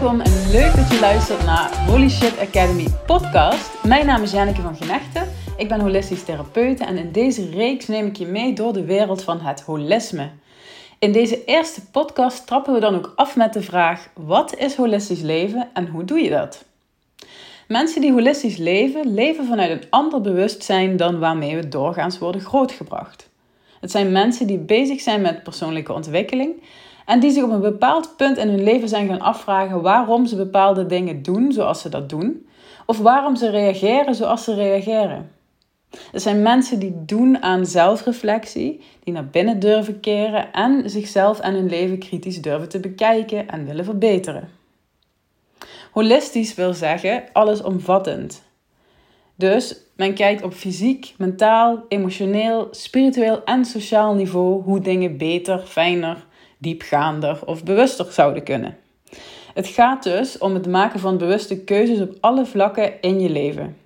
dat je luistert naar Holy Shit Academy podcast. Mijn naam is Janneke van Genechten. Ik ben holistisch therapeut en in deze reeks neem ik je mee door de wereld van het holisme. In deze eerste podcast trappen we dan ook af met de vraag: wat is holistisch leven en hoe doe je dat? Mensen die holistisch leven, leven vanuit een ander bewustzijn dan waarmee we doorgaans worden grootgebracht. Het zijn mensen die bezig zijn met persoonlijke ontwikkeling en die zich op een bepaald punt in hun leven zijn gaan afvragen waarom ze bepaalde dingen doen zoals ze dat doen, of waarom ze reageren zoals ze reageren. Het zijn mensen die doen aan zelfreflectie, die naar binnen durven keren en zichzelf en hun leven kritisch durven te bekijken en willen verbeteren. Holistisch wil zeggen allesomvattend. Dus men kijkt op fysiek, mentaal, emotioneel, spiritueel en sociaal niveau hoe dingen beter, fijner, diepgaander of bewuster zouden kunnen. Het gaat dus om het maken van bewuste keuzes op alle vlakken in je leven.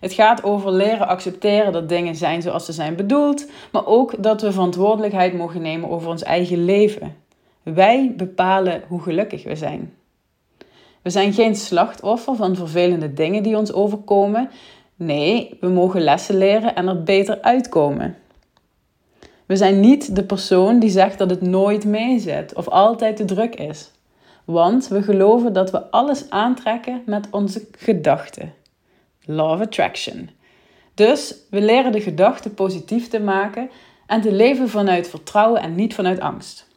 Het gaat over leren accepteren dat dingen zijn zoals ze zijn bedoeld, maar ook dat we verantwoordelijkheid mogen nemen over ons eigen leven. Wij bepalen hoe gelukkig we zijn. We zijn geen slachtoffer van vervelende dingen die ons overkomen. Nee, we mogen lessen leren en er beter uitkomen. We zijn niet de persoon die zegt dat het nooit meezit of altijd te druk is. Want we geloven dat we alles aantrekken met onze gedachten. Law of Attraction. Dus we leren de gedachten positief te maken en te leven vanuit vertrouwen en niet vanuit angst.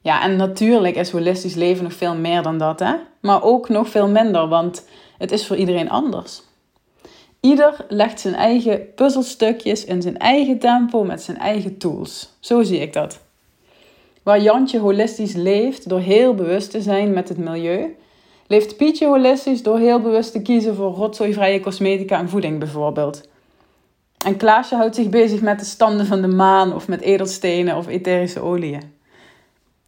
Ja, en natuurlijk is holistisch leven nog veel meer dan dat, hè? Maar ook nog veel minder, want het is voor iedereen anders. Ieder legt zijn eigen puzzelstukjes in zijn eigen tempo met zijn eigen tools. Zo zie ik dat. Waar Jantje holistisch leeft door heel bewust te zijn met het milieu, leeft Pietje holistisch door heel bewust te kiezen voor rotzooivrije cosmetica en voeding bijvoorbeeld. En Klaasje houdt zich bezig met de standen van de maan of met edelstenen of etherische oliën.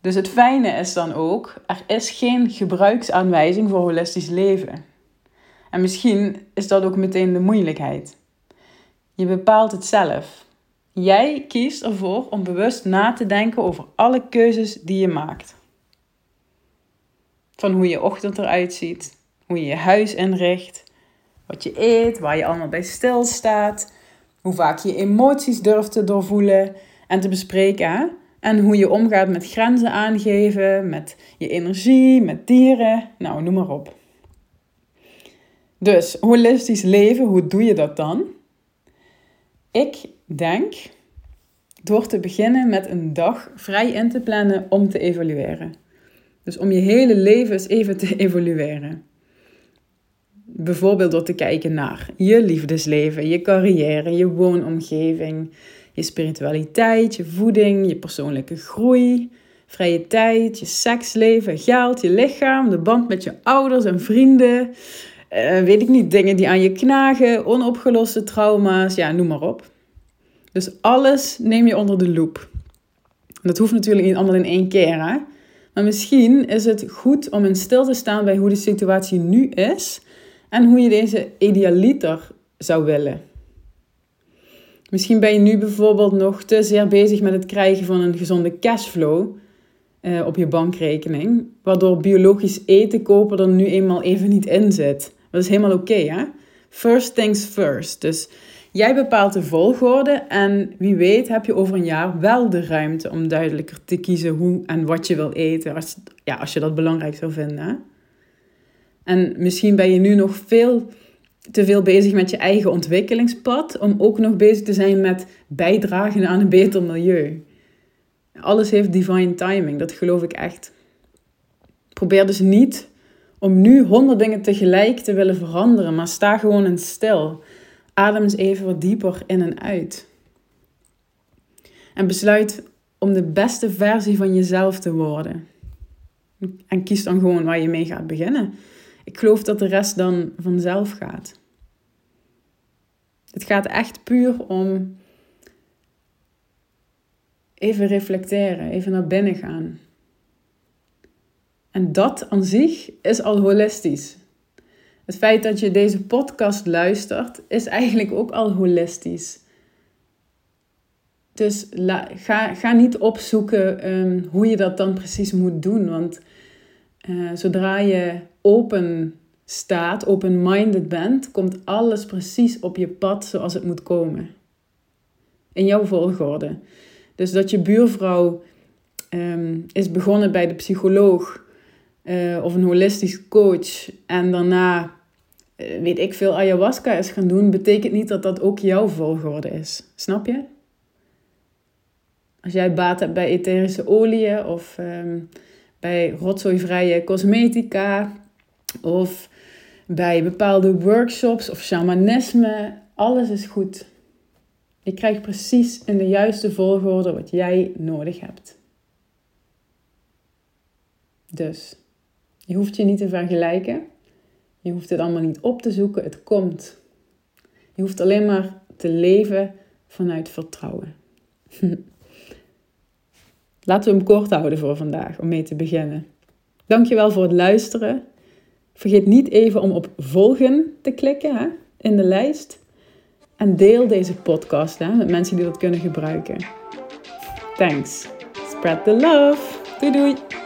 Dus het fijne is dan ook, er is geen gebruiksaanwijzing voor holistisch leven. En misschien is dat ook meteen de moeilijkheid. Je bepaalt het zelf. Jij kiest ervoor om bewust na te denken over alle keuzes die je maakt. Van hoe je ochtend eruit ziet, hoe je je huis inricht, wat je eet, waar je allemaal bij stilstaat, hoe vaak je emoties durft te doorvoelen en te bespreken. En hoe je omgaat met grenzen aangeven, met je energie, met dieren, nou noem maar op. Dus holistisch leven, hoe doe je dat dan? Ik denk door te beginnen met een dag vrij in te plannen om te evalueren. Dus om je hele leven eens even te evalueren. Bijvoorbeeld door te kijken naar je liefdesleven, je carrière, je woonomgeving, je spiritualiteit, je voeding, je persoonlijke groei, vrije tijd, je seksleven, geld, je lichaam, de band met je ouders en vrienden, uh, weet ik niet, dingen die aan je knagen, onopgeloste trauma's, ja, noem maar op. Dus alles neem je onder de loep. Dat hoeft natuurlijk niet allemaal in één keer, hè? Maar misschien is het goed om in stil te staan bij hoe de situatie nu is en hoe je deze idealiter zou willen. Misschien ben je nu bijvoorbeeld nog te zeer bezig met het krijgen van een gezonde cashflow uh, op je bankrekening, waardoor biologisch eten kopen er nu eenmaal even niet in zit. Dat is helemaal oké, hè? First things first. Dus jij bepaalt de volgorde en wie weet heb je over een jaar wel de ruimte om duidelijker te kiezen hoe en wat je wil eten, als, ja, als je dat belangrijk zou vinden. En misschien ben je nu nog veel te veel bezig met je eigen ontwikkelingspad, om ook nog bezig te zijn met bijdragen aan een beter milieu. Alles heeft divine timing, dat geloof ik echt. Probeer dus niet om nu honderd dingen tegelijk te willen veranderen, maar sta gewoon in stil. Adem eens even wat dieper in en uit. En besluit om de beste versie van jezelf te worden. En kies dan gewoon waar je mee gaat beginnen. Ik geloof dat de rest dan vanzelf gaat. Het gaat echt puur om even reflecteren, even naar binnen gaan. En dat aan zich is al holistisch. Het feit dat je deze podcast luistert, is eigenlijk ook al holistisch. Dus ga, ga niet opzoeken um, hoe je dat dan precies moet doen. Want uh, zodra je open staat, open-minded bent, komt alles precies op je pad zoals het moet komen. In jouw volgorde. Dus dat je buurvrouw ehm, is begonnen bij de psycholoog uh, of een holistisch coach en daarna, uh, weet ik veel, ayahuasca is gaan doen, betekent niet dat dat ook jouw volgorde is. Snap je? Als jij baat hebt bij etherische oliën of um, bij rotzooivrije cosmetica of bij bepaalde workshops of shamanisme, alles is goed. Je krijgt precies in de juiste volgorde wat jij nodig hebt. Dus je hoeft je niet te vergelijken. Je hoeft het allemaal niet op te zoeken. Het komt. Je hoeft alleen maar te leven vanuit vertrouwen. Laten we hem kort houden voor vandaag om mee te beginnen. Dankjewel voor het luisteren. Vergeet niet even om op volgen te klikken hè, in de lijst. En deel deze podcast hè, met mensen die dat kunnen gebruiken. Thanks. Spread the love. Doei doei.